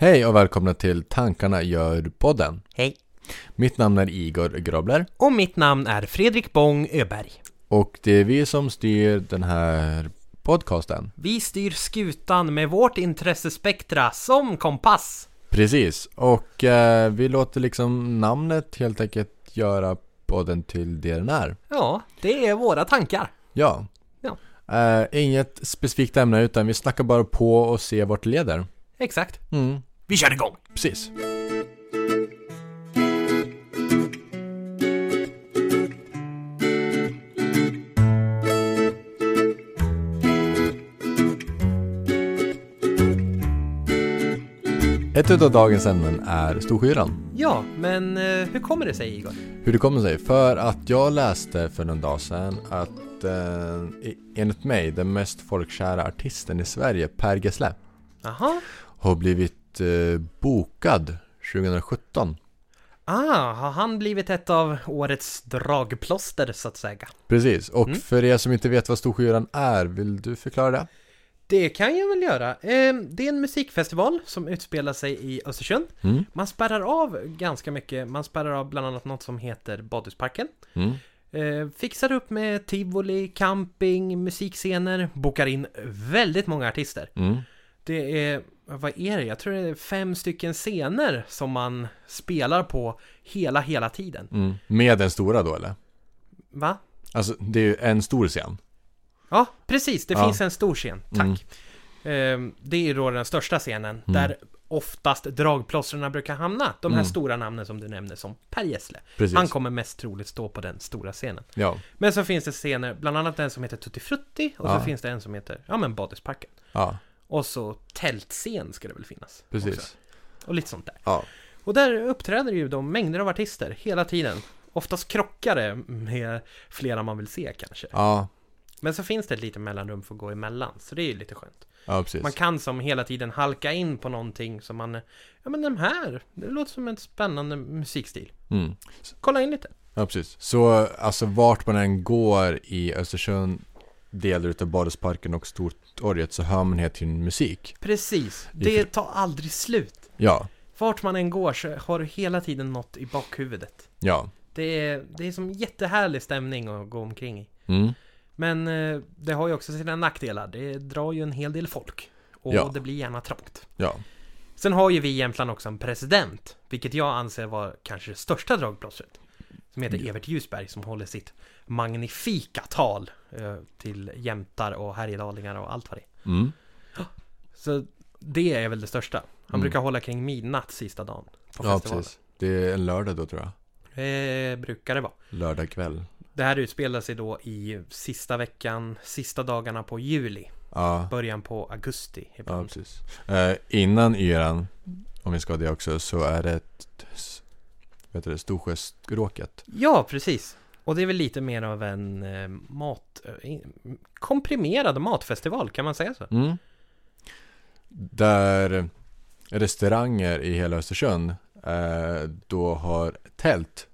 Hej och välkomna till Tankarna gör-podden. Hej. Mitt namn är Igor Grobler Och mitt namn är Fredrik Bång Öberg. och det är vi som styr den här podcasten. Vi styr skutan med vårt intressespektra som kompass. Precis, och eh, vi låter liksom namnet helt enkelt göra podden till det den är. Ja, det är våra tankar. Ja. Ja. Eh, inget specifikt ämne utan vi snackar bara på och ser vart det leder. Exakt. Mm, Vi kör igång! precis. Ett utav dagens ämnen är Storskyran. Ja, men eh, hur kommer det sig Igor? Hur det kommer sig? För att jag läste för någon dag sedan att eh, i- enligt mig den mest folkkära artisten i Sverige, Per Gessle, Jaha. har blivit eh, bokad 2017. Ah, har han blivit ett av årets dragplåster så att säga? Precis, och Mm. för er som inte vet vad Storskyran är, vill du förklara det? Det kan jag väl göra. Eh, det är en musikfestival som utspelar sig i Östersund. Mm. Man spärrar av ganska mycket. Man spärrar av bland annat något som heter Badhusparken. Mm. Eh, fixar upp med tivoli, camping, musikscener, bokar in väldigt många artister. Mm. Det är, vad är det? Jag tror det är fem stycken scener som man spelar på hela, hela tiden. Mm. Med den stora då eller? Va? Alltså det är ju en stor scen. Ja, precis. Det Ja. finns en stor scen. Tack. Eh, det är då den största scenen där oftast dragplåstren brukar hamna. De här Mm. stora namnen som du nämnde som Per Gessle. Precis. Han kommer mest troligt stå på den stora scenen. Ja, Men så finns det scener, bland annat en som heter Tutti Frutti och Ja. så finns det en som heter, ja men Badhusparken. ja, Och så tältscen ska det väl finnas. precis. också. Och lite sånt där. Ja. Och där uppträder ju de mängder av artister hela tiden. Oftast krockar det med flera man vill se kanske. Ja, Men så finns det ett litet mellanrum för att gå emellan, så det är ju lite skönt. ja precis. Man kan som hela tiden halka in på någonting som man, ja men den här, det låter som en spännande musikstil. Mm. Kolla in lite. Ja, precis. Så alltså vart man än går i Östersund, delar utav Badhusparken och Stortorget så hör man hela tiden musik. Precis, det tar aldrig slut. Ja, Vart man än går så har du hela tiden något i bakhuvudet. ja. Det är, det är som jättehärlig stämning att gå omkring i. Mm. Men eh, det har ju också sina nackdelar. Det drar ju en hel del folk. Och Ja. det blir gärna trångt. Ja, Sen har ju vi i Jämtland också en president. Vilket jag anser vara kanske det största dragplåstret. Som heter Evert Ljusberg som håller sitt magnifika tal till jämtar och härjedalingar och allt vad det är. mm. Så det är väl det största. Han Mm. brukar hålla kring midnatt sista dagen på ja festivalen. precis. Det är en lördag då tror jag. Det brukar det vara. Lördag kväll. Det här utspelar sig då i sista veckan, sista dagarna på juli. Ja, Början på augusti ja precis. Eh, innan yran, om vi ska ha det också, så är det ett, vet du det, Storsjöstråket. Ja, precis. Och det är väl lite mer av en eh, mat... Eh, komprimerad matfestival, kan man säga så? Mm. Där restauranger i hela Östersund eh, då har tält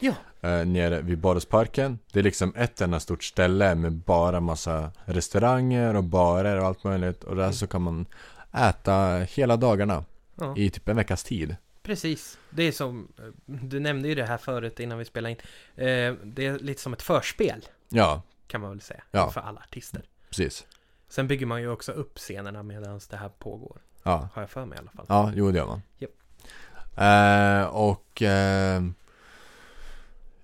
Ja. eh, nere vid Badhusparken. Det är liksom ett enda stort ställe med bara massa restauranger och barer och allt möjligt. Och där Mm. så kan man äta hela dagarna Ja, i typ en veckas tid. Precis. Det är som... eh, Du nämnde ju det här förut innan vi spelade in. Eh, det är lite som ett förspel, Ja, kan man väl säga. Ja. För alla artister. precis. Sen bygger man ju också upp scenerna medan det här pågår. Ja, Har jag för mig i alla fall. ja jo det gör man. Japp. Eh, och eh,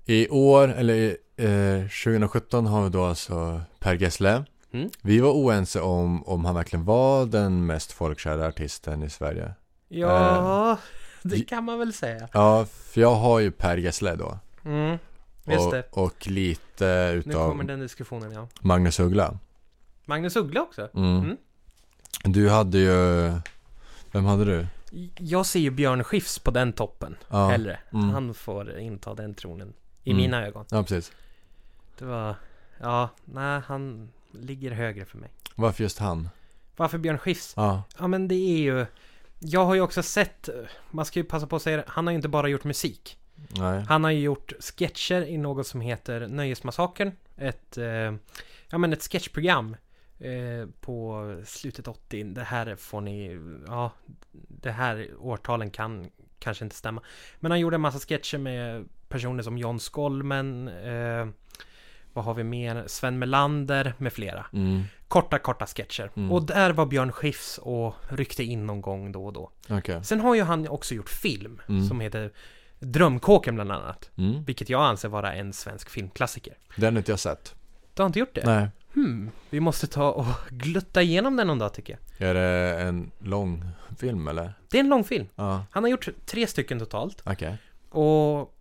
i år, eller eh, 2017 har vi då alltså Per Gessle. Mm. Vi var oense om om han verkligen var den mest folkkära artisten i Sverige. Ja, det kan man väl säga. Ja, för jag har ju Per Gessle då. Mm, just Och, det. och lite Nu utav kommer den diskussionen, ja. Magnus Uggla. Magnus Uggla också. Mm. Mm. Du hade ju... Vem hade du? Jag ser ju Björn Skifs på den toppen. Ja, Hellre. Mm. Han får inta den tronen. I Mm. mina ögon. ja precis. Det var... Ja, nej, han ligger högre för mig. Varför just han? Varför Björn Skifs? Ja, Ja, men det är ju... Jag har ju också sett... Man ska ju passa på att säga det. Han har ju inte bara gjort musik. nej. Han har ju gjort sketcher i något som heter Nöjesmassakern. Ett... Eh, ja, men ett sketchprogram. eh, på slutet 80. Det här får ni, ja, det här årtalen kan kanske inte stämma. Men han gjorde en massa sketcher med personer som John Skolmen, eh, vad har vi mer? Sven Melander med flera. Mm. Korta, korta sketcher. Mm. Och där var Björn Skifs och ryckte in någon gång då och då. Okej. Sen har ju han också gjort film Mm. som heter Drömkåken bland annat. Mm. Vilket jag anser vara en svensk filmklassiker. Den har inte jag sett. Du har inte gjort det? Nej. Hmm, vi måste ta och glutta igenom den någon dag tycker jag. Är det en lång film eller? Det är en lång film. Ja, Han har gjort tre stycken totalt. okej. Och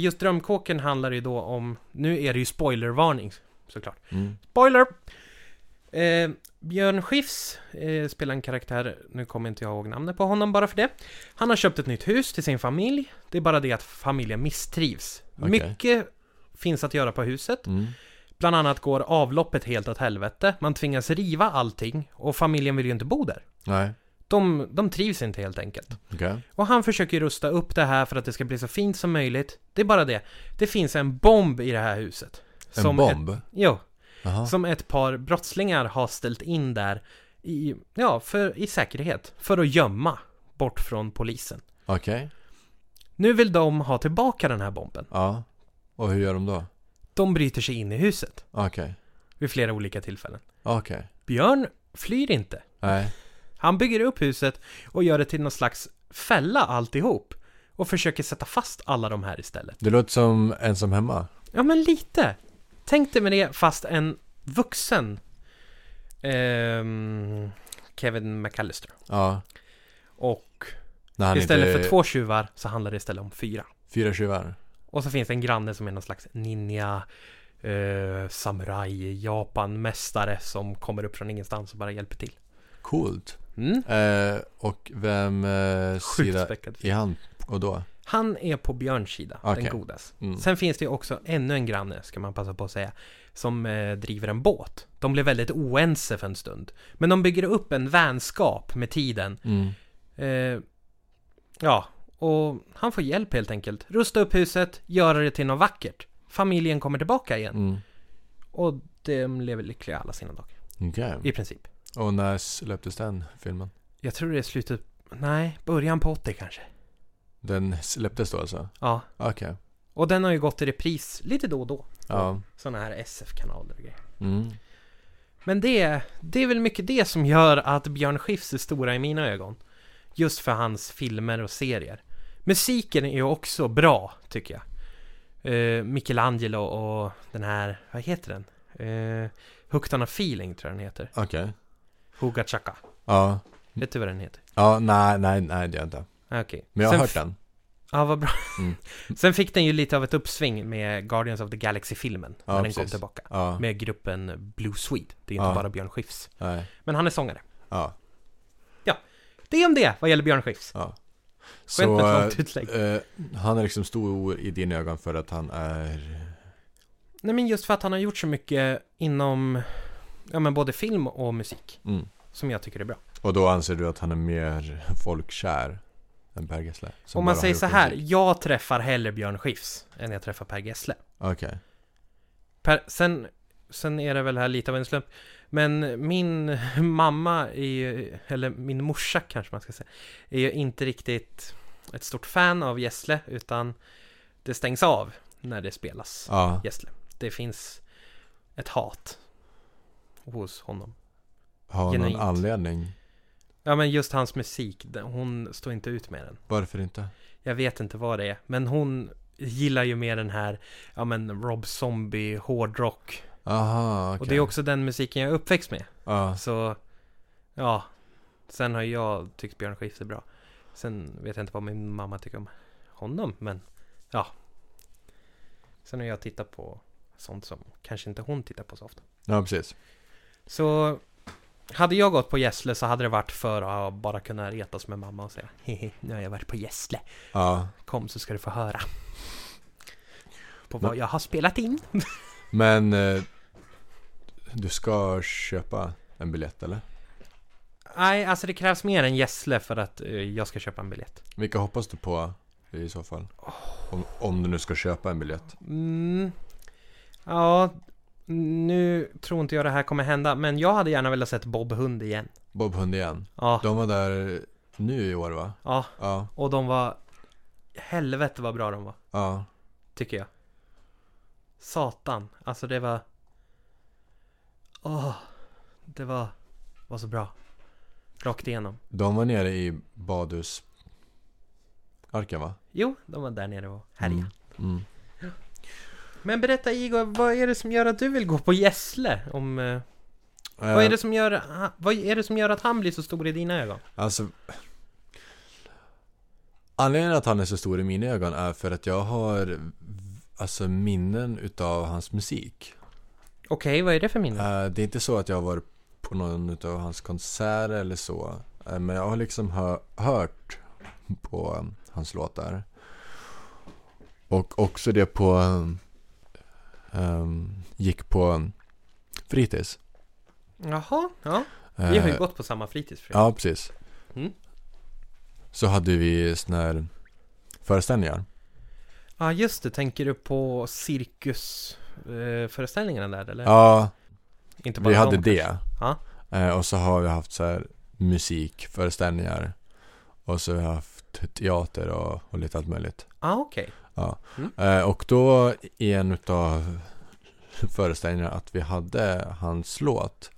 just Drömkåken handlar ju då om, nu är det ju spoilervarning såklart. Mm. Spoiler! Eh, Björn Skifs eh, spelar en karaktär, nu kommer inte jag ihåg namnet på honom bara för det. Han har köpt ett nytt hus till sin familj. Det är bara det att familjen misstrivs. Okej. Mycket finns att göra på huset. Mm. Bland annat går avloppet helt åt helvete. Man tvingas riva allting och familjen vill ju inte bo där. Nej, De, de trivs inte helt enkelt. okej. Och han försöker rusta upp det här för att det ska bli så fint som möjligt. Det är bara det. Det finns en bomb i det här huset. En Som bomb? Ett, jo, Jaha. som ett par brottslingar har ställt in där i, ja, för, i säkerhet. För att gömma bort från polisen. Okej. Nu vill de ha tillbaka den här bomben. Ja. Och hur gör de då? De bryter sig in i huset Okej. vid flera olika tillfällen. Okej. Björn flyr inte. Nej. Han bygger upp huset och gör det till någon slags fälla alltihop. Och försöker sätta fast alla de här istället. Det låter som ensam hemma. Ja, men lite. Tänk dig med det fast en vuxen ehm, Kevin McAllister. Ja. Och han istället inte... för två tjuvar så handlar det istället om fyra. Fyra tjuvar. Och så finns det en granne som är någon slags ninja, eh, samurai, Japan-mästare som kommer upp från ingenstans och bara hjälper till. Coolt. Mm. Eh, och vem eh, sida späckad. är han? Och då? Han är på Björns sida, Okej. den godas. Mm. Sen finns det ju också ännu en granne, ska man passa på att säga, som eh, driver en båt. De blir väldigt oense för en stund. Men de bygger upp en vänskap med tiden. Mm. Eh, ja, och han får hjälp helt enkelt. Rusta upp huset, göra det till något vackert. Familjen kommer tillbaka igen. Mm. Och de lever lyckliga alla sina dagar. Okej. I princip. Och när släpptes den filmen? Jag tror det är slutet, nej, början på 80 kanske. Den släpptes då alltså? Ja. Okej. Och den har ju gått i repris lite då och då. Ja. Sådana här SF-kanaler och grejer. Mm. Men det, det är väl mycket det som gör att Björn Skifs är stora i mina ögon. Just för hans filmer och serier. Musiken är ju också bra, tycker jag. Uh, Michelangelo och den här, vad heter den? Uh, Hooked on a feeling tror jag den heter. Okej. Huga Chaka. Ja. Vet du vad den heter? Ja, nej, nej, nej det är jag inte. Okej. Men jag har Sen hört den. Ja, vad bra. Mm. Sen fick den ju lite av ett uppsving med Guardians of the Galaxy-filmen. Ja, när den kom precis. tillbaka. Ja. Med gruppen Blue Swede. Det är inte Ja. bara Björn Skifs. Nej. Men han är sångare. Ja. Det är om det, vad gäller Björn Skifs. Ja. Så utlägg. eh, han är liksom stor i dina ögon för att han är... Nej men just för att han har gjort så mycket inom Ja men både film och musik Mm. Som jag tycker är bra Och då anser du att han är mer folkkär än Per Gessle? Om man säger så här musik? Jag träffar hellre Björn Skifs Än jag träffar Per Gessle Okej. per, sen, sen är det väl här lite av en slump Men min mamma är ju, Eller min morsa kanske man ska säga Är ju inte riktigt Ett stort fan av Gessle Utan Det stängs av När det spelas Ja. Gessle Det finns Ett hat Hos honom Har någon Genuint. anledning? Ja men just hans musik, hon står inte ut med den. Varför inte? Jag vet inte vad det är, men hon gillar ju mer den här, ja men Rob Zombie, hårdrock. Aha, okej. Och det är också den musiken jag är uppväxt med. Ja. Så, ja. Sen har jag tyckt Björn Skifs är bra. Sen vet jag inte vad min mamma tycker om honom, men ja. Sen har jag tittat på sånt som kanske inte hon tittar på så ofta. ja, precis. Så hade jag gått på Gessle så hade det varit för att bara kunna retas med mamma och säga Hehe, nu har jag varit på Gessle. Ja. Kom så ska du få höra. På Men- vad jag har spelat in. Men eh, du ska köpa en biljett eller? Nej, alltså det krävs mer än Gessle för att eh, jag ska köpa en biljett. Vilka hoppas du på i så fall? Om, om du nu ska köpa en biljett. Mm. Ja, Nu tror inte jag det här kommer hända, men jag hade gärna velat sett Bob Hund igen. Bob Hund igen. Ja, De var där nu i år va? ja, Ja, och de var... Helvete vad bra de var, ja. tycker jag. Satan, alltså det var... Åh, det var, var så bra. Rakt igenom. De var nere i badhus Arken va? Jo, de var där nere och härjade. Mm. Men berätta Igor, vad är det som gör att du vill gå på Gessle? Om, eh, vad, är Eh, det som gör, vad är det som gör att han blir så stor i dina ögon? Alltså Anledningen att han är så stor i mina ögon är för att jag har Alltså minnen utav hans musik Okej, vad är det för minne? Eh, Det är inte så att jag har varit på någon utav hans konserter eller så Eh, Men jag har liksom hö- hört på hans låtar Och också det på um, Gick på fritids Jaha, ja. Vi har ju Eh, gått på samma fritids Ja, precis. Mm. Så hade vi såna här föreställningar. Ja, just det. Tänker du på cirkusföreställningarna där eller? Ja, Inte vi hade de, det. kanske? Ja. Eh, och så har vi haft så här musikföreställningar. Och så har vi haft teater och, och lite allt möjligt. Ah, okej. Ja. Mm. Eh, och då i en utav föreställningarna att vi hade hans låt.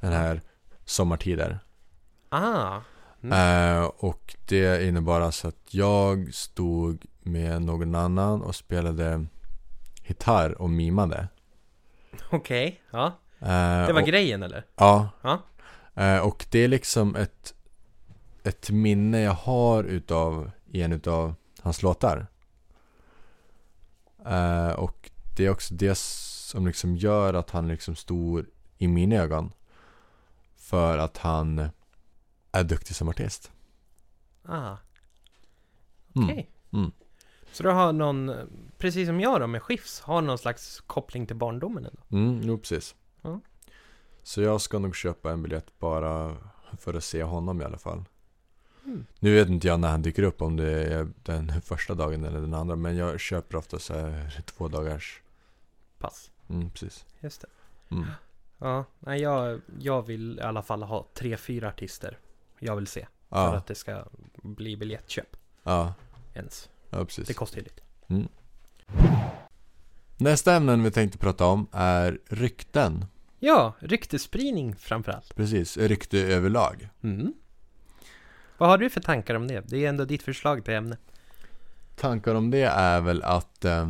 Den här Sommartider. Ah. Mm. Eh, och det innebar alltså att jag stod med någon annan och spelade gitarr och mimade. Okej, ja. Eh, Det var och, grejen eller? Ja. Ja. Och det är liksom ett, ett minne jag har utav en utav hans låtar. Eh, och det är också det som liksom gör att han liksom stor i mina ögon. För att han är duktig som artist. Ah, Mm. okej. Mm. Så du har någon, precis som jag då med Skifs, har någon slags koppling till barndomen ändå? Mm, jo precis. Så jag ska nog köpa en biljett bara för att se honom i alla fall. Mm. Nu vet inte jag när han dyker upp, om det är den första dagen eller den andra. Men jag köper ofta så här två dagars. Pass. Mm, precis. Just det. Mm. Ja, nej jag, jag vill i alla fall ha tre, fyra artister jag vill se. För Ja, att det ska bli biljettköp ja, ens. ja, precis. Det kostar ju lite. Nästa ämnen vi tänkte prata om är rykten. Ja, ryktesspridning framförallt. Precis, rykte överlag. Mm. Vad har du för tankar om det? Det är ändå ditt förslag till ämne. Tankar om det är väl att eh,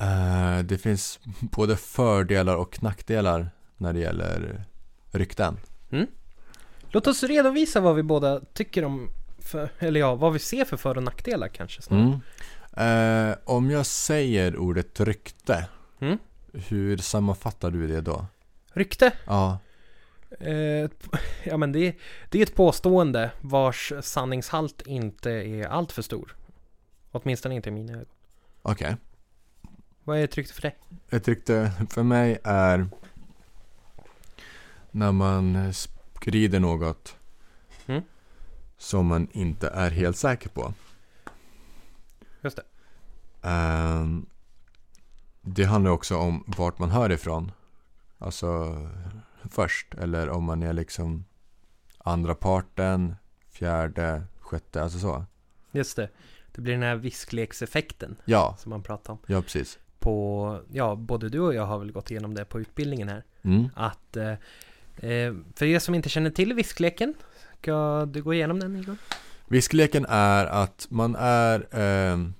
eh, det finns både fördelar och nackdelar när det gäller rykten. Låt oss redovisa vad vi båda tycker om, för, eller ja, vad vi ser för för och nackdelar kanske. Mm. Eh, om jag säger ordet rykte, Mm. hur sammanfattar du det då? Rykte? Ja, Eh, ja men det, det är ett påstående vars sanningshalt inte är allt för stor. Åtminstone inte i mina ögon. okej. Vad är ett rykte för dig? Ett rykte för mig är när man sprider något Mm. som man inte är helt säker på. Just det. Ehm, det handlar också om vart man hör ifrån. Alltså först. Eller om man är liksom andra parten, fjärde, sjätte, alltså så. Just det. Det blir den här viskleks-effekten Ja, som man pratar om. ja precis. På, ja, både du och jag har väl gått igenom det på utbildningen här. Mm. Att, eh, eh, för er som inte känner till viskleken, ska du gå igenom den Igor? Viskleken är att man är ehm,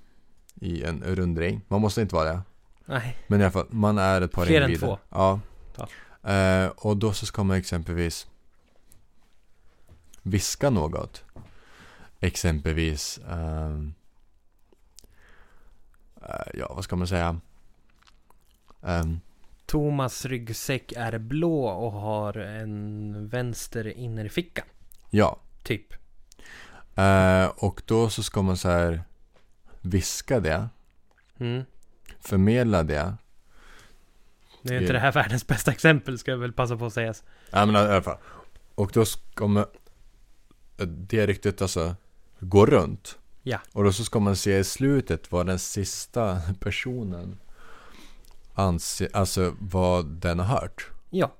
i en rundring. Man måste inte vara det. Nej, Men i alla fall, man är ett par Fler än individer. två. Ja. Ja. Eh, och då så ska man exempelvis viska något. Exempelvis, ehm, eh, ja vad ska man säga? Ehm, Thomas ryggsäck är blå och har en vänster innerficka. ja. Typ. Eh, och då så ska man så här viska det, Mm. förmedla det. Nu är inte det här världens bästa exempel, ska jag väl passa på att säga. Ja men i alla fall. Och då ska man det ryktet alltså gå runt. Ja. Och då så ska man se i slutet vad den sista personen anse, alltså vad den har hört. Ja.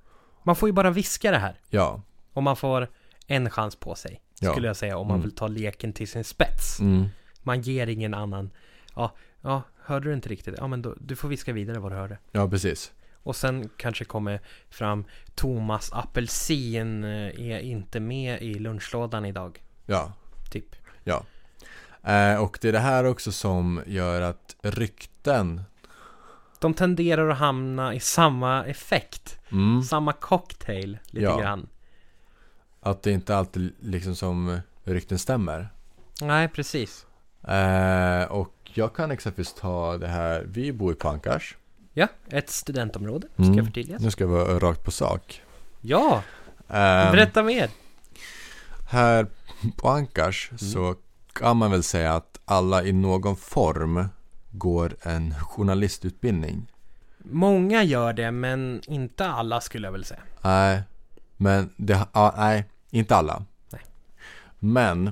Man får ju bara viska det här. Ja. Och man får en chans på sig. Ja. Skulle jag säga om man Mm. vill ta leken till sin spets. Mm. Man ger ingen annan. Ja, ja, hörde du inte riktigt? Ja, men då, du får viska vidare vad du hörde. Ja, precis. Och sen kanske kommer fram Thomas Apelsin eh, är inte med i lunchlådan idag. Ja. Typ. Eh, och det är det här också som gör att rykten De tenderar att hamna i samma effekt. mm, Samma cocktail lite Ja. grann. Att det inte alltid liksom som rykten stämmer. Nej, precis. Eh, och jag kan exempelvis ta det här, vi bor i Pankars. Ja, ett studentområde. Ska Mm. jag förtydliga? Nu ska jag vara rakt på sak. Ja, Eh, berätta mer. Här på Ankars Mm. så kan man väl säga att alla i någon form går en journalistutbildning. Många gör det, men inte alla skulle jag väl säga. Nej, men det, ja, nej, inte alla. Nej. Men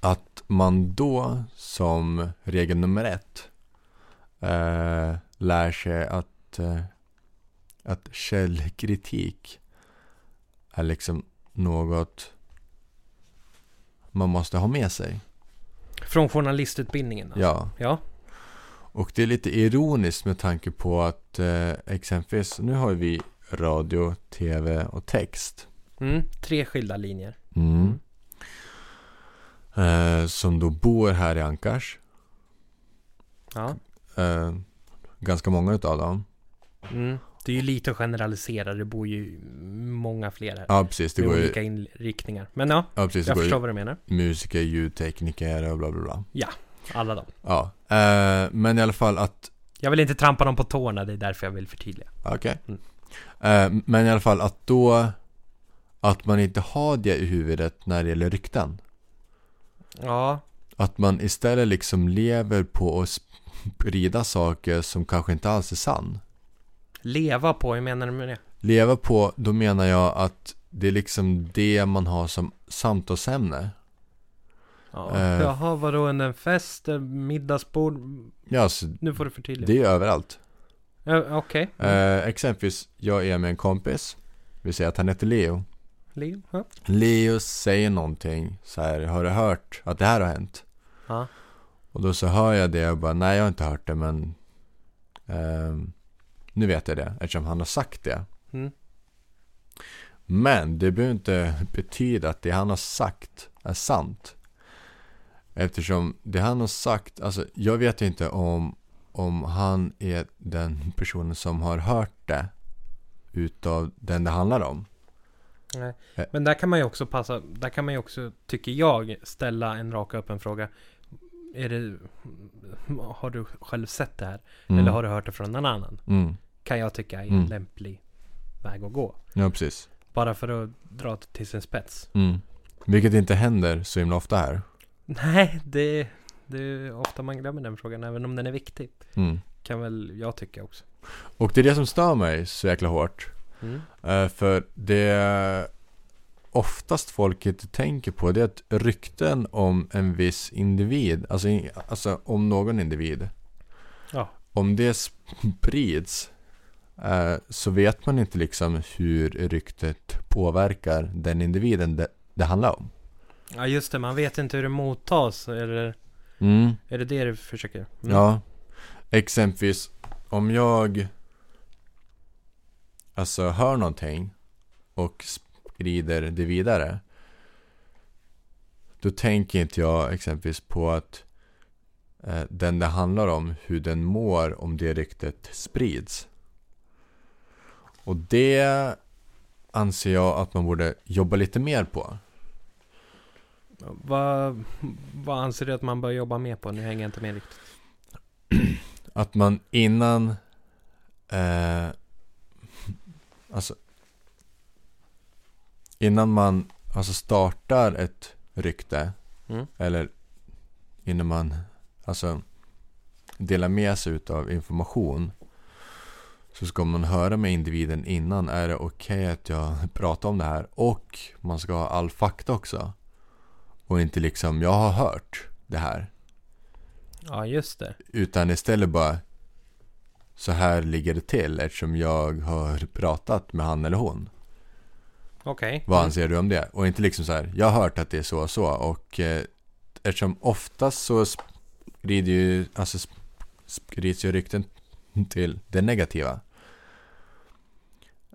att man då som regel nummer ett eh, lär sig att, eh, att källkritik är liksom något man måste ha med sig. Från journalistutbildningen. Alltså. Ja, Ja. och det är lite ironiskt med tanke på att eh, exempelvis nu har vi radio, tv och text. Mm, tre skilda linjer. Mm. Eh, som då bor här i Ankars. Ja. Eh, ganska många utav dem. Mm. Det är ju lite att generalisera. Det bor ju många fler här. Ja, precis. Det med går ju, olika inriktningar. Men ja, ja, precis, jag förstår ju vad du menar. musiker, ljudtekniker och bla bla bla. Alla dem. Ja, eh, men i alla fall att, Jag vill inte trampa dem på tårna, det är därför jag vill förtydliga. okej. Mm. Eh, men i alla fall att då, att man inte har det i huvudet när det gäller rykten. Ja, Att man istället liksom lever på att sprida saker som kanske inte alls är sann. leva på, hur menar du med det? Leva på, då menar jag att det är liksom det man har som samtalsämne. Ja. Eh. Jaha, vadå en fest, eh, middagsbord? Ja, alltså, Nu får du förtydliga. det är överallt. Ja, Okej. Eh, exempelvis, jag är med en kompis. Vi säger att han heter Leo. Leo? Ja. Leo säger någonting så här, har du hört att det här har hänt? ja. Och då så hör jag det och bara, nej jag har inte hört det men ehm, nu vet jag det eftersom han har sagt det. Mm. Men det behöver inte betyda att det han har sagt är sant. Eftersom det han har sagt, alltså jag vet inte om, om han är den personen som har hört det utav den det handlar om. Nej. Eh. Men där kan man ju också passa, där kan man ju också, tycker jag, ställa en rak öppen fråga. Är det, har du själv sett det här? Mm. Eller har du hört det från någon annan? Mm. Kan jag tycka är en Mm. lämplig väg att gå. Ja, precis. Bara för att dra till sin spets. Mm. Vilket inte händer så himla ofta här. Nej, det, det är ofta man glömmer den frågan, även om den är viktig. Mm. Kan väl jag tycka också. Och det är det som stör mig så jäkla hårt. Mm. Eh, för det oftast folk inte tänker på det är att rykten om en viss individ, alltså, alltså om någon individ, Ja. om det sprids eh, så vet man inte liksom hur ryktet påverkar den individen det, det handlar om. Ja, just det. Man vet inte hur det mottas. Eller Mm. är det det du försöker? Mm. Ja, exempelvis om jag alltså hör någonting och sprider det vidare. Då tänker inte jag exempelvis på att eh, den det handlar om, hur den mår om det ryktet sprids. Och det anser jag att man borde jobba lite mer på. Vad, vad anser du att man bör jobba mer på? Nu hänger jag inte med riktigt. Att man innan eh, Alltså Innan man alltså startar ett rykte Mm. Eller innan man alltså delar med sig av information så ska man höra med individen innan. Är det okej att jag pratar om det här? Och man ska ha all fakta också. Och inte liksom, jag har hört det här. Ja, just det. Utan istället bara så här ligger det till eftersom jag har pratat med han eller hon. Okej. Vad anser du om det? Och inte liksom så här, jag har hört att det är så och så och eh, eftersom oftast så sprider ju, alltså sp- sprids ju rykten till det negativa.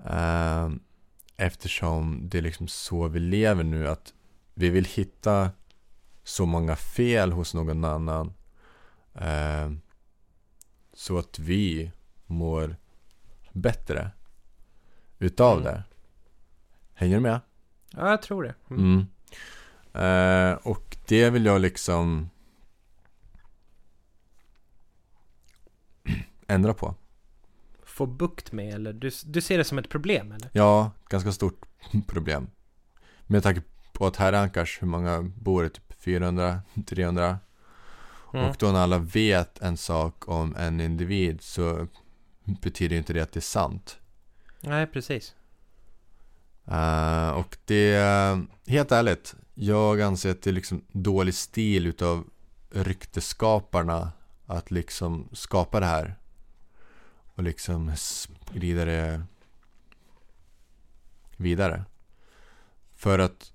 Eh, eftersom det är liksom så vi lever nu att vi vill hitta så många fel hos någon annan. Eh, så att vi mår bättre utav Mm. det. Hänger du med? Ja, jag tror det. Mm. Mm. Eh, och det vill jag liksom ändra på. Få bukt med eller du, du ser det som ett problem eller? Ja, ganska stort problem. Med tanke på att här Ankars, hur många bor det? Typ 400, 300? Mm. Och då när alla vet en sak om en individ så betyder inte det att det är sant. Nej, precis. Eh, och det, helt ärligt, jag anser att det är liksom dålig stil utav rykteskaparna att liksom skapa det här. Och liksom sprida det vidare. För att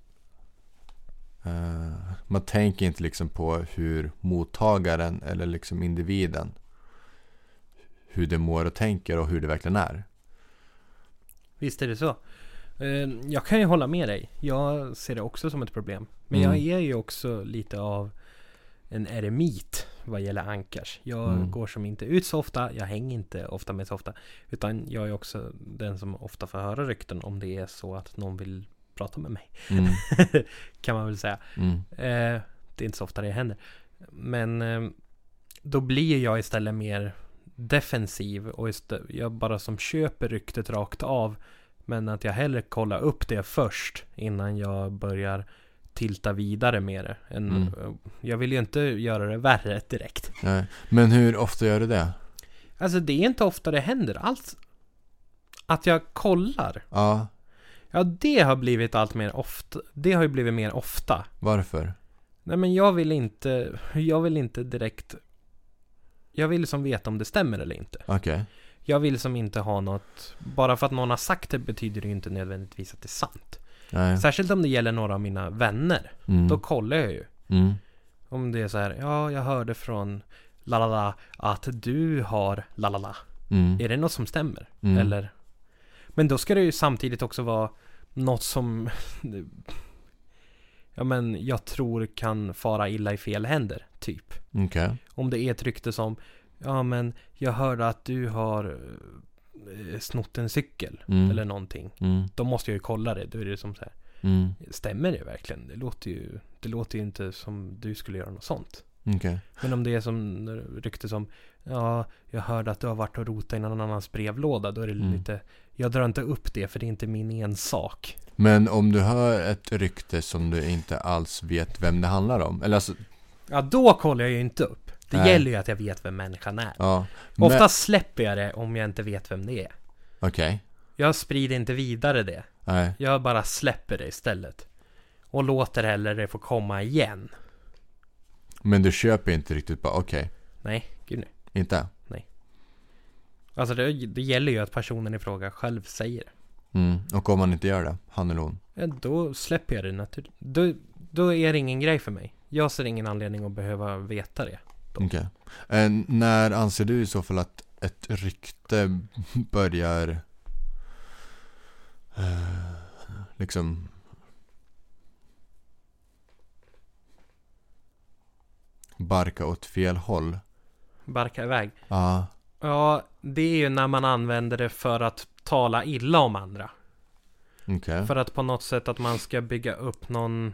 uh, man tänker inte liksom på hur mottagaren eller liksom individen hur det mår och tänker och hur det verkligen är. Visst är det så. Eh, Jag kan ju hålla med dig. Jag ser det också som ett problem. Men Mm. jag är ju också lite av en eremit vad gäller ankars. Jag Mm. går som inte ut så ofta. Jag hänger inte ofta med så ofta. Utan jag är också den som ofta får höra rykten om det är så att någon vill prata med mig. Mm, kan man väl säga. mm, Eh, det är inte så ofta det händer. Men eh, då blir jag istället mer defensiv och jag bara som köper ryktet rakt av. Men att jag hellre kollar upp det först innan jag börjar tilta vidare med det. Än, Mm. eh, Jag vill ju inte göra det värre direkt. nej. Men hur ofta gör du det? Alltså det är inte ofta det händer alls. Att jag kollar. Ja, Ja det har blivit allt mer ofta. Det har ju blivit mer ofta. varför? Nej men jag vill inte, jag vill inte direkt Jag vill som veta om det stämmer eller inte. Okej. Jag vill som inte ha något, bara för att någon har sagt det betyder det ju inte nödvändigtvis att det är sant. Nej. Särskilt om det gäller några av mina vänner. Mm. Då kollar jag ju. Mm. Om det är så här, ja jag hörde från lalala att du har lalala. Mm. Är det något som stämmer? Mm. Eller? Men då ska det ju samtidigt också vara något som Ja men jag tror kan fara illa i fel händer, typ. Okej. Om det är ett rykte som Ja men jag hörde att du har eh, snott en cykel Mm. eller någonting. Mm. Då måste jag ju kolla det. Då är det som så här. Mm. Stämmer det verkligen? Det låter ju Det låter ju inte som du skulle göra något sånt. Okej. Men om det är som rykte som Ja, jag hörde att du har varit och rotat i någon annans brevlåda. Då är det Mm. lite Jag drar inte upp det för det är inte min ensak. Men om du hör ett rykte som du inte alls vet vem det handlar om. Eller alltså, Ja, då kollar jag ju inte upp. Det Nej. gäller ju att jag vet vem människan är. ja. Men- Oftast släpper jag det om jag inte vet vem det är. Okej. Jag sprider inte vidare det. Nej. Jag bara släpper det istället. Och låter hellre det få komma igen. Men du köper inte riktigt bara, okej. Nej, gud nej. Inte? Alltså det, det gäller ju att personen i fråga själv säger det. Mm. Och om man inte gör det, han eller hon. Ja, då släpper jag det naturligt. Då, då är det ingen grej för mig. Jag ser ingen anledning att behöva veta det. Okej. Eh, när anser du i så fall att ett rykte börjar eh, liksom barka åt fel håll? Barka iväg. Ja. Ja, det är ju när man använder det för att tala illa om andra. Okej. För att på något sätt att man ska bygga upp någon,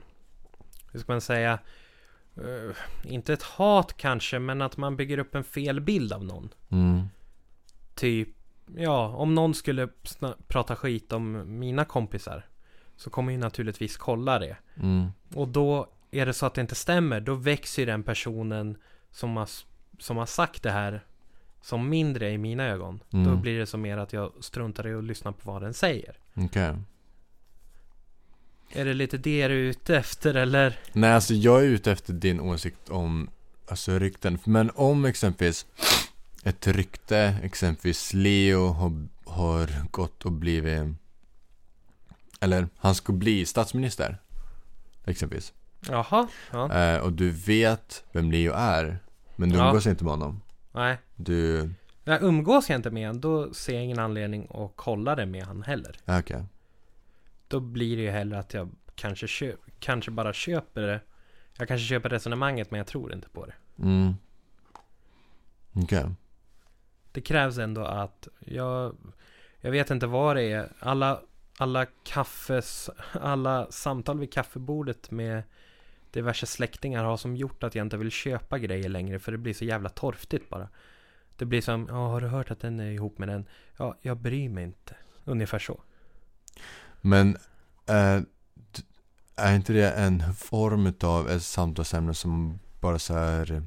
hur ska man säga, eh, inte ett hat kanske, men att man bygger upp en fel bild av någon. Mm. Typ, ja, om någon skulle prata skit om mina kompisar, så kommer ju naturligtvis kolla det. Mm. Och då är det så att det inte stämmer, då växer ju den personen som har, som har sagt det här som mindre i mina ögon. Då Mm. blir det som mer att jag struntar i att lyssna på vad den säger. Okej. Är det lite det du är ute efter eller? Nej, alltså jag är ute efter din åsikt om alltså rykten. Men om exempelvis ett rykte, exempelvis Leo har, har gått och blivit eller han ska bli statsminister exempelvis. Jaha, ja. Eh, och du vet vem Leo är, men du Ja. umgås inte med honom. Nej. Du, Jag umgås jag inte med han, då ser jag ingen anledning att kolla det med han heller. ja, okej. Då blir det ju hellre att jag kanske, köp, kanske bara köper det. Jag kanske köper resonemanget men jag tror inte på det. Mm. Okej. Det krävs ändå att jag, jag vet inte vad det är. Alla, alla kaffes, alla samtal vid kaffebordet med diverse släktingar har som gjort att jag inte vill köpa grejer längre för det blir så jävla torftigt bara. Det blir som, ja har du hört att den är ihop med den? Ja, jag bryr mig inte. Ungefär så. Men d- är inte det en form av ett samtalsämne som bara så här,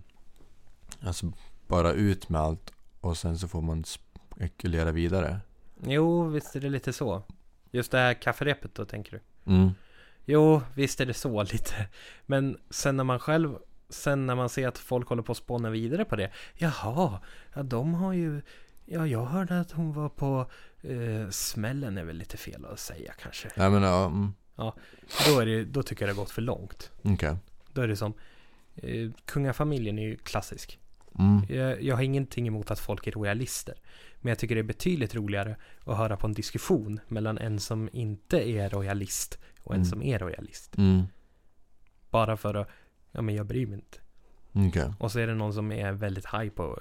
alltså bara ut med allt och sen så får man spekulera vidare? Jo, visst är det lite så. Just det här kafferepet då tänker du? Mm. Jo, visst är det så lite. Men sen när man själv, sen när man ser att folk håller på att spåna vidare på det. Jaha, ja de har ju, ja jag hörde att hon var på eh, smällen är väl lite fel att säga kanske. Jag menar, ja, mm. Då, är det, då tycker jag det har gått för långt. okej. Då är det som, eh, kungafamiljen är ju klassisk. Mm. Jag, jag har ingenting emot att folk är royalister. Men jag tycker det är betydligt roligare att höra på en diskussion mellan en som inte är royalist och en Mm. som är royalist. Mm. Bara för att, ja men jag bryr mig inte. Okej. Och så är det någon som är väldigt high på,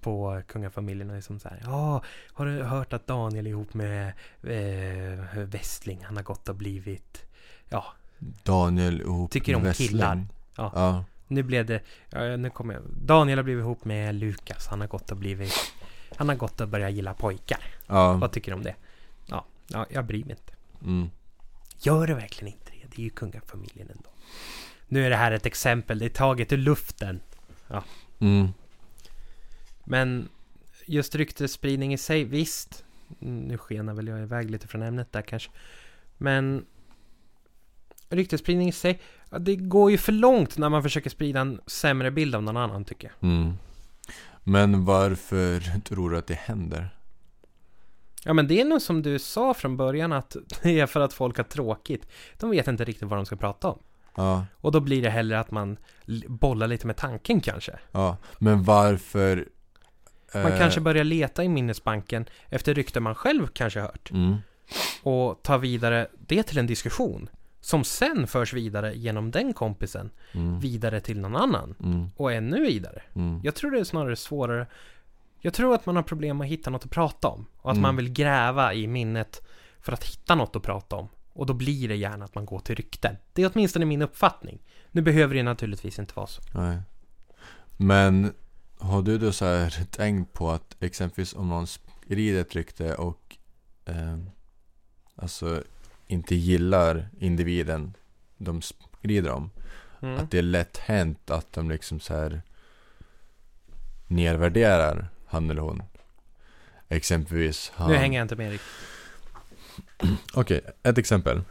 på kungafamiljen och är som så här, ja, har du hört att Daniel ihop med eh, Westling? Han har gått och blivit, ja, Daniel ihop Tycker med om Westling. killar. Ja. Ja. nu blev det, ja, nu kommer jag, Daniel har blivit ihop med Lukas, han har gått och blivit, han har gått och börjat gilla pojkar. Ja. Vad tycker du om det? Ja, ja jag bryr mig inte. Mm. Gör det verkligen inte det? Det är ju kungafamiljen ändå. Nu är det här ett exempel, det är taget ur luften. Mm. Men just ryktesspridning i sig, visst. Nu skenar väl jag iväg lite från ämnet där kanske. Men ryktesspridning i sig, det går ju för långt när man försöker sprida en sämre bild av någon annan tycker jag. Mm. Men varför tror du att det händer? Ja men det är nog som du sa från början att det är för att folk har tråkigt. De vet inte riktigt vad de ska prata om. Ja, Och då blir det hellre att man bollar lite med tanken kanske. ja. Men varför? Man eh, kanske börjar leta i minnesbanken efter rykten man själv kanske hört. Mm. Och ta vidare det till en diskussion. Som sen förs vidare genom den kompisen. Mm. Vidare till någon annan. Mm. Och ännu vidare. Mm. Jag tror det är snarare svårare. Jag tror att man har problem med att hitta något att prata om. Och att Mm. man vill gräva i minnet för att hitta något att prata om. Och då blir det gärna att man går till rykten. Det är åtminstone min uppfattning. Nu behöver det naturligtvis inte vara så. Nej. Men har du då så här tänkt på att exempelvis om någon sprider ett rykte och eh, alltså inte gillar individen de sprider om. Mm. Att det är lätt hänt att de liksom så här nedvärderar han eller hon. Exempelvis han. Nu hänger jag inte med riktigt. Okej, ett exempel.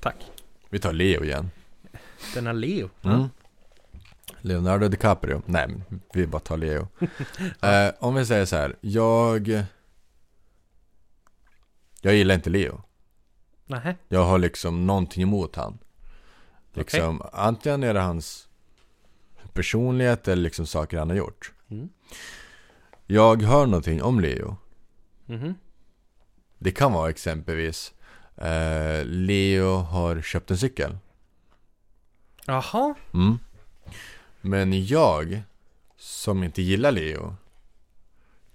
Tack. Vi tar Leo igen. Denna Leo. Mm. Leonardo DiCaprio. Nej, vi bara tar Leo. eh, om vi säger så här. Jag... Jag gillar inte Leo. Nähä. Jag har liksom någonting emot han. Liksom, antingen är det hans personlighet eller liksom saker han har gjort. Mm. Jag hör någonting om Leo. Mhm. Det kan vara exempelvis eh, Leo har köpt en cykel. Jaha. Mm. Men jag, som inte gillar Leo,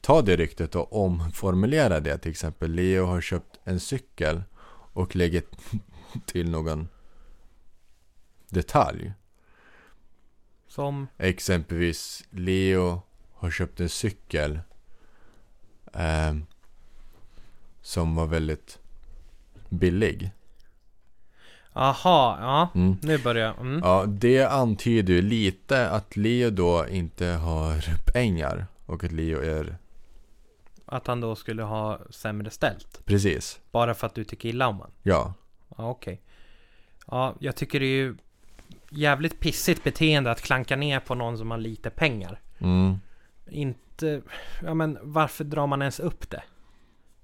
tar det ryktet och omformulerar det. Till exempel, Leo har köpt en cykel och lägger till någon detalj. Som... Exempelvis, Leo har köpt en cykel ehm, som var väldigt billig. Aha, ja. Mm. Nu börjar jag. Mm. Ja, det antyder ju lite att Leo då inte har pengar och att Leo är Att han då skulle ha sämre ställt. precis. Bara för att du tycker illa om honom. Ja. Ja, okej. Ja, jag tycker det är ju jävligt pissigt beteende att klanka ner på någon som har lite pengar. Mm. inte... Ja men varför drar man ens upp det?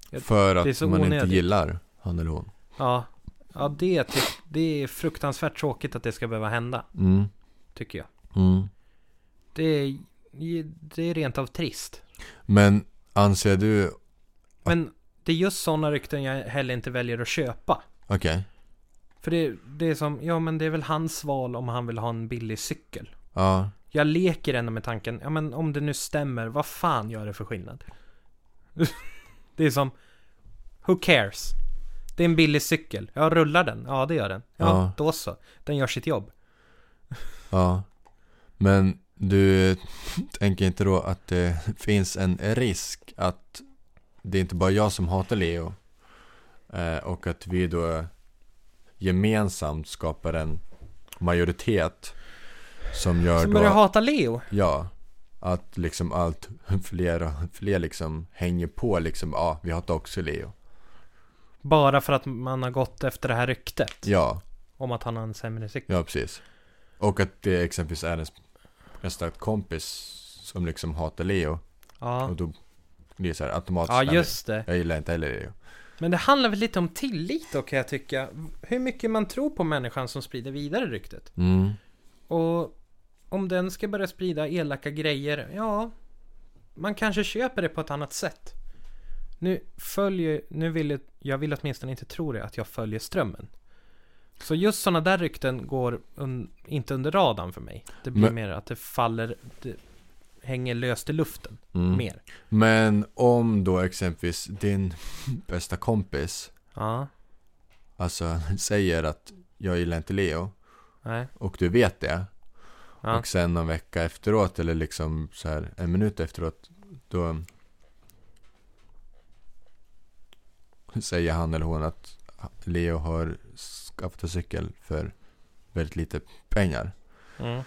Jag- För det att så man inte onödigt. gillar han eller hon. Ja, ja det, ty- det är fruktansvärt tråkigt att det ska behöva hända, Mm. tycker jag. Mm. Det är, det är rent av trist. Men anser du, Men det är just sådana rykten jag heller inte väljer att köpa. okej, För det, det är som, ja men det är väl hans val om han vill ha en billig cykel. ja, Jag leker ändå med tanken, ja men om det nu stämmer, vad fan gör det för skillnad? det är som, who cares? Det är en billig cykel. Ja, rullar den? Ja, det gör den. Ja, Ja. då så. Den gör sitt jobb. ja. Men du tänker inte då att det finns en risk att det är inte bara jag som hatar Leo eh, och att vi då gemensamt skapar en majoritet som gör Som då börjar hata Leo. Ja, att liksom allt fler och fler liksom hänger på liksom, ja, vi hatar också Leo. Bara för att man har gått efter det här ryktet. Ja, Om att han har en sämre cykel. ja precis. Och att det exempelvis är ens bästa kompis som liksom hatar Leo. Ja, Och då blir det så här automatiskt, ja just det. jag gillar inte heller Leo. Men det handlar väl lite om tillit då kan jag tycka. Hur mycket man tror på människan som sprider vidare ryktet. Mm, Och om den ska börja sprida elaka grejer, ja, man kanske köper det på ett annat sätt. Nu följer, nu vill jag, jag vill åtminstone inte tro det, att jag följer strömmen. Så just sådana där rykten går un, inte under radarn för mig. Det blir Men- mer att det faller, det hänger löst i luften, mm. mer. Men om då exempelvis din bästa kompis, Ja, alltså säger att jag gillar inte Leo nej, och du vet det. ja, Och sen någon vecka efteråt eller liksom så här en minut efteråt Då Säger han eller hon att Leo har skaffat en cykel för väldigt lite pengar mm.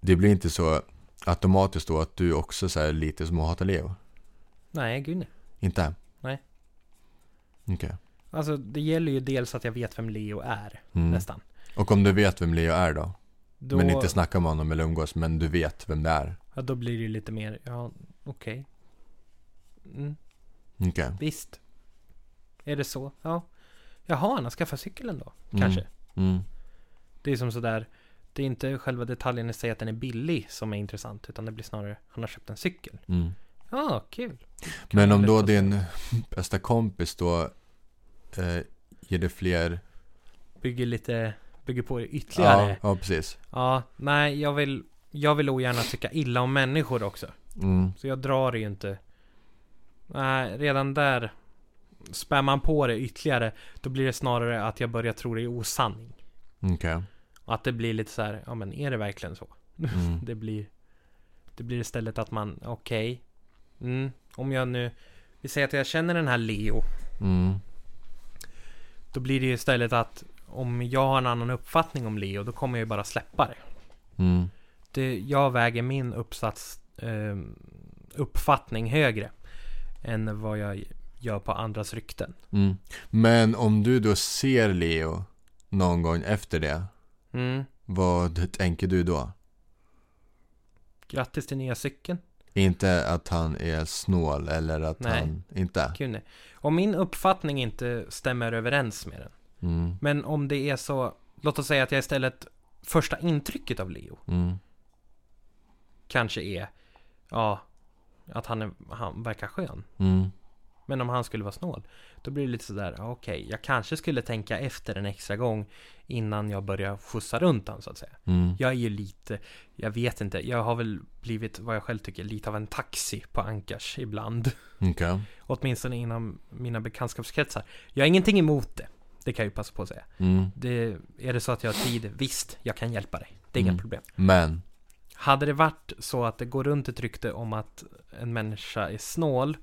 Det blir inte så automatiskt då att du också så lite som att hata Leo? nej, gud nej. Inte? Nej. Okej Alltså det gäller ju dels att jag vet vem Leo är, mm. nästan. Och om du vet vem Leo är då? Då, Men inte snacka med honom eller umgås men du vet vem det är? ja, då blir det ju lite mer, ja, okej. Mm. Okej Visst. Är det så? Ja. Jaha, han har skaffat cykeln då? Mm. Kanske. mm. Det är som sådär. Det är inte själva detaljen i sig att den är billig som är intressant. Utan det blir snarare, han har köpt en cykel. Mm. Ja, kul. Men om då din bästa kompis då eh, ger det fler Bygger lite, bygger på det ytterligare. Ja, Ja. ja precis nej, jag vill, jag vill ogärna tycka illa om människor också. mm. Så jag drar ju inte. Nej, redan där. Spär man på det ytterligare. Då blir det snarare att jag börjar tro det är osanning. Okej Och att det blir lite så här, ja men är det verkligen så? mm. Det blir Det blir istället att man, okej mm, Om jag nu Vi säger att jag känner den här Leo Mm. Då blir det ju istället att Om jag har en annan uppfattning om Leo Då kommer jag ju bara släppa det, Mm. det Jag väger min uppsats eh, Uppfattning högre Än vad jag gör på andras rykten Mm. Men om du då ser Leo någon gång efter det mm. Vad tänker du då? Grattis till nya cykeln Inte att han är snål eller att Nej. han inte Kul nej. Om min uppfattning inte stämmer överens med den mm. Men om det är så Låt oss säga att jag istället Första intrycket av Leo Mm. kanske är Ja Att han, är, han verkar skön Mm. Men om han skulle vara snål Då blir det lite sådär ja, Okej, jag kanske skulle tänka efter en extra gång Innan jag börjar skjutsa runt han så att säga. Mm. Jag är ju lite Jag vet inte Jag har väl blivit vad jag själv tycker Lite av en taxi på Ankars ibland. Okej. Åtminstone inom mina bekantskapskretsar. Jag har ingenting emot det Det kan jag ju passa på att säga. Mm. det, Är det så att jag har tid? Visst, jag kan hjälpa dig. Det är inga Mm. problem. Men? Hade det varit så att det går runt ett rykte om att en människa är snål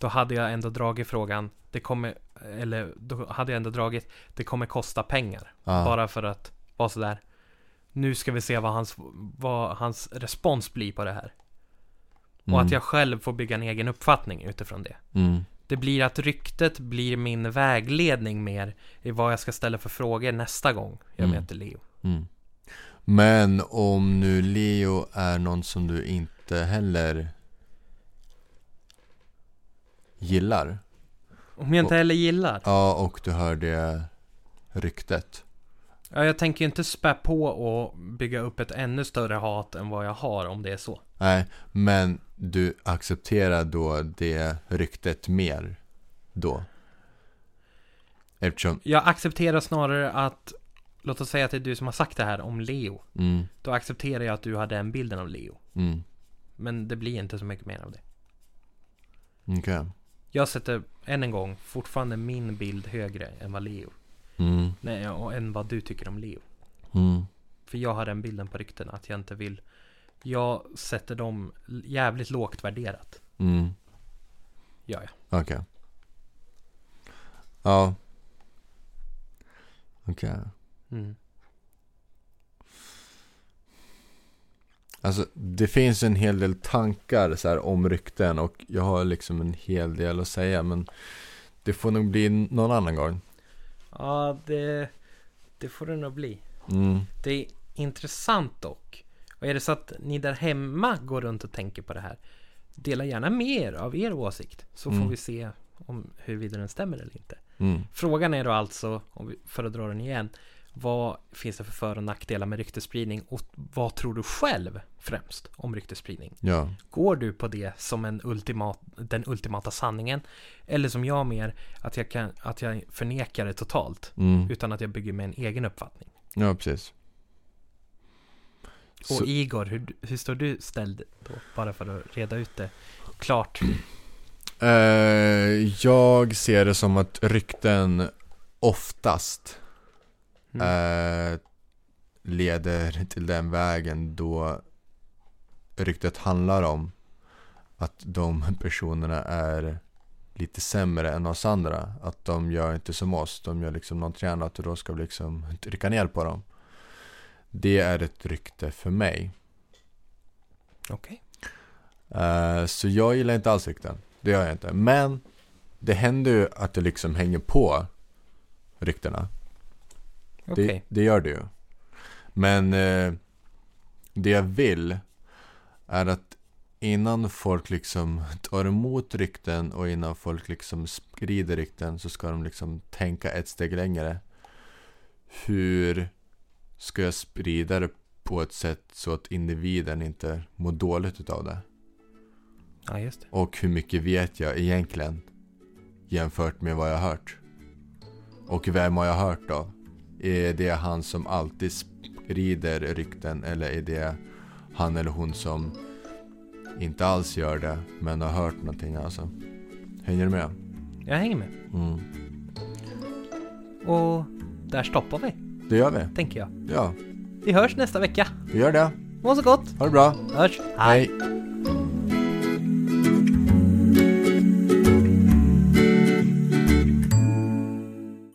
Då hade jag ändå dragit frågan Det kommer Eller då hade jag ändå dragit Det kommer kosta pengar ja. Bara för att vara sådär Nu ska vi se vad hans, vad hans respons blir på det här mm. Och att jag själv får bygga en egen uppfattning utifrån det mm. Det blir att ryktet blir min vägledning mer I vad jag ska ställa för frågor nästa gång jag Mm. möter Leo Mm. Men om nu Leo är någon som du inte heller gillar. Om jag inte heller gillar. Ja, och du hör det ryktet. Ja, jag tänker ju inte spä på och bygga upp ett ännu större hat än vad jag har om det är så. Nej, men du accepterar då det ryktet mer då? Eftersom, Jag accepterar snarare att Låt oss säga att det är du som har sagt det här om Leo. mm, Då accepterar jag att du har den bilden av Leo. mm, Men det blir inte så mycket mer av det. okej. Jag sätter, än en gång, fortfarande min bild högre än vad Leo. Mm, Nej, och än vad du tycker om Leo. mm, För jag har den bilden på rykten att jag inte vill. Jag sätter dem jävligt lågt värderat. mm, Gör jag. okej. Ja. Okej. Mm. Alltså det finns en hel del tankar så här, om rykten och jag har liksom en hel del att säga men det får nog bli någon annan gång. Ja, det, det får det nog bli. Mm. Det är intressant dock. Och är det så att ni där hemma går runt och tänker på det här. Dela gärna med er av er åsikt. Så får Mm. vi se om huruvida den stämmer eller inte. Mm. Frågan är då alltså, om vi, för att dra den igen. Vad finns det för för och nackdelar med ryktesspridning? Och vad tror du själv främst om ryktesspridning? Ja. Går du på det som en ultimat, den ultimata sanningen? Eller som jag mer, att jag, kan, att jag förnekar det totalt? Mm. Utan att jag bygger med en egen uppfattning. Ja, precis. Och Så, Igor, hur, hur står du ställd då? Bara för att reda ut det klart. eh, jag ser det som att rykten oftast Mm. eh, leder till den vägen då ryktet handlar om att de personerna är lite sämre än oss andra. Att de gör inte som oss, de gör liksom någonting annat och då ska vi liksom trycka ner på dem. Det är ett rykte för mig. Okej. Eh, så jag gillar inte alls rykten. Det gör jag inte. Men det händer ju att det liksom hänger på ryktena. Okej. Det, det gör det ju. Men eh, det jag vill är att innan folk liksom tar emot rykten och innan folk liksom sprider rykten så ska de liksom tänka ett steg längre. Hur ska jag sprida det på ett sätt så att individen inte mår dåligt utav det? Ja, just det. Och hur mycket vet jag egentligen jämfört med vad jag har hört? Och vem har jag hört då? Är det han som alltid sprider rykten eller är det han eller hon som inte alls gör det men har hört någonting alltså? Hänger du med? Jag hänger med. Mm. Och där stoppar vi, Det gör vi. tänker jag. Ja, Vi hörs nästa vecka. vi gör det. Må så gott. Ha det bra. Hörs. Hej.